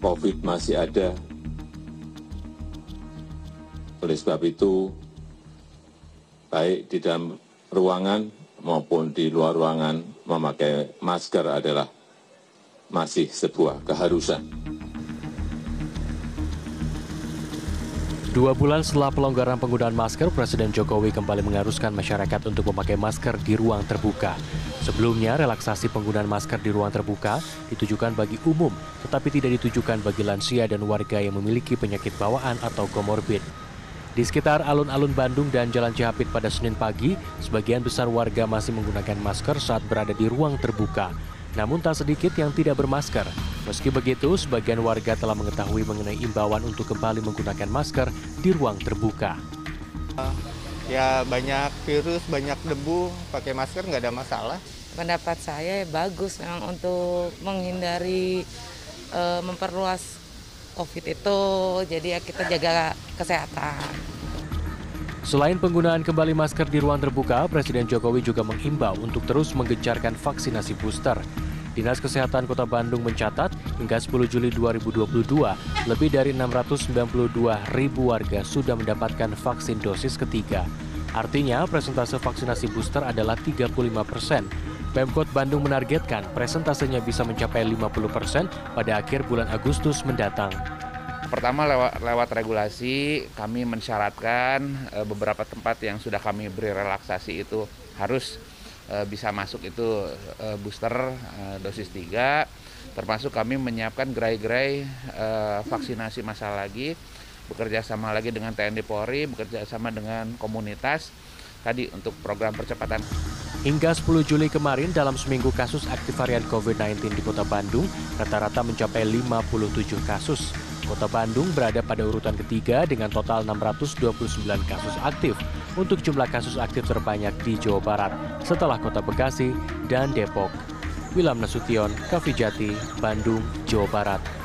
COVID masih ada. Oleh sebab itu, baik di dalam ruangan maupun di luar ruangan, memakai masker adalah masih sebuah keharusan. Dua bulan setelah pelonggaran penggunaan masker, Presiden Jokowi kembali mengharuskan masyarakat untuk memakai masker di ruang terbuka. Sebelumnya, relaksasi penggunaan masker di ruang terbuka ditujukan bagi umum, tetapi tidak ditujukan bagi lansia dan warga yang memiliki penyakit bawaan atau komorbid. Di sekitar alun-alun Bandung dan Jalan Cihapit pada Senin pagi, sebagian besar warga masih menggunakan masker saat berada di ruang terbuka. Namun tak sedikit yang tidak bermasker. Meski begitu, sebagian warga telah mengetahui mengenai imbauan untuk kembali menggunakan masker di ruang terbuka. Ya banyak virus, banyak debu, pakai masker nggak ada masalah. Pendapat saya bagus memang untuk menghindari eh, memperluas COVID itu, jadi ya kita jaga kesehatan. Selain penggunaan kembali masker di ruang terbuka, Presiden Jokowi juga menghimbau untuk terus menggencarkan vaksinasi booster. Dinas Kesehatan Kota Bandung mencatat hingga 10 Juli 2022, lebih dari 692 ribu warga sudah mendapatkan vaksin dosis ketiga. Artinya, presentase vaksinasi booster adalah 35 persen. Pemkot Bandung menargetkan presentasenya bisa mencapai 50 persen pada akhir bulan Agustus mendatang. Pertama lewat, lewat regulasi kami mensyaratkan e, beberapa tempat yang sudah kami beri relaksasi itu harus e, bisa masuk itu e, booster e, dosis 3 termasuk kami menyiapkan gerai-gerai e, vaksinasi masal lagi bekerja sama lagi dengan TNI Polri bekerja sama dengan komunitas tadi untuk program percepatan Hingga 10 Juli kemarin dalam seminggu kasus aktif varian COVID-19 di Kota Bandung rata-rata mencapai 57 kasus. Kota Bandung berada pada urutan ketiga dengan total 629 kasus aktif untuk jumlah kasus aktif terbanyak di Jawa Barat setelah Kota Bekasi dan Depok. Wilam Nasution, Kavijati, Bandung, Jawa Barat.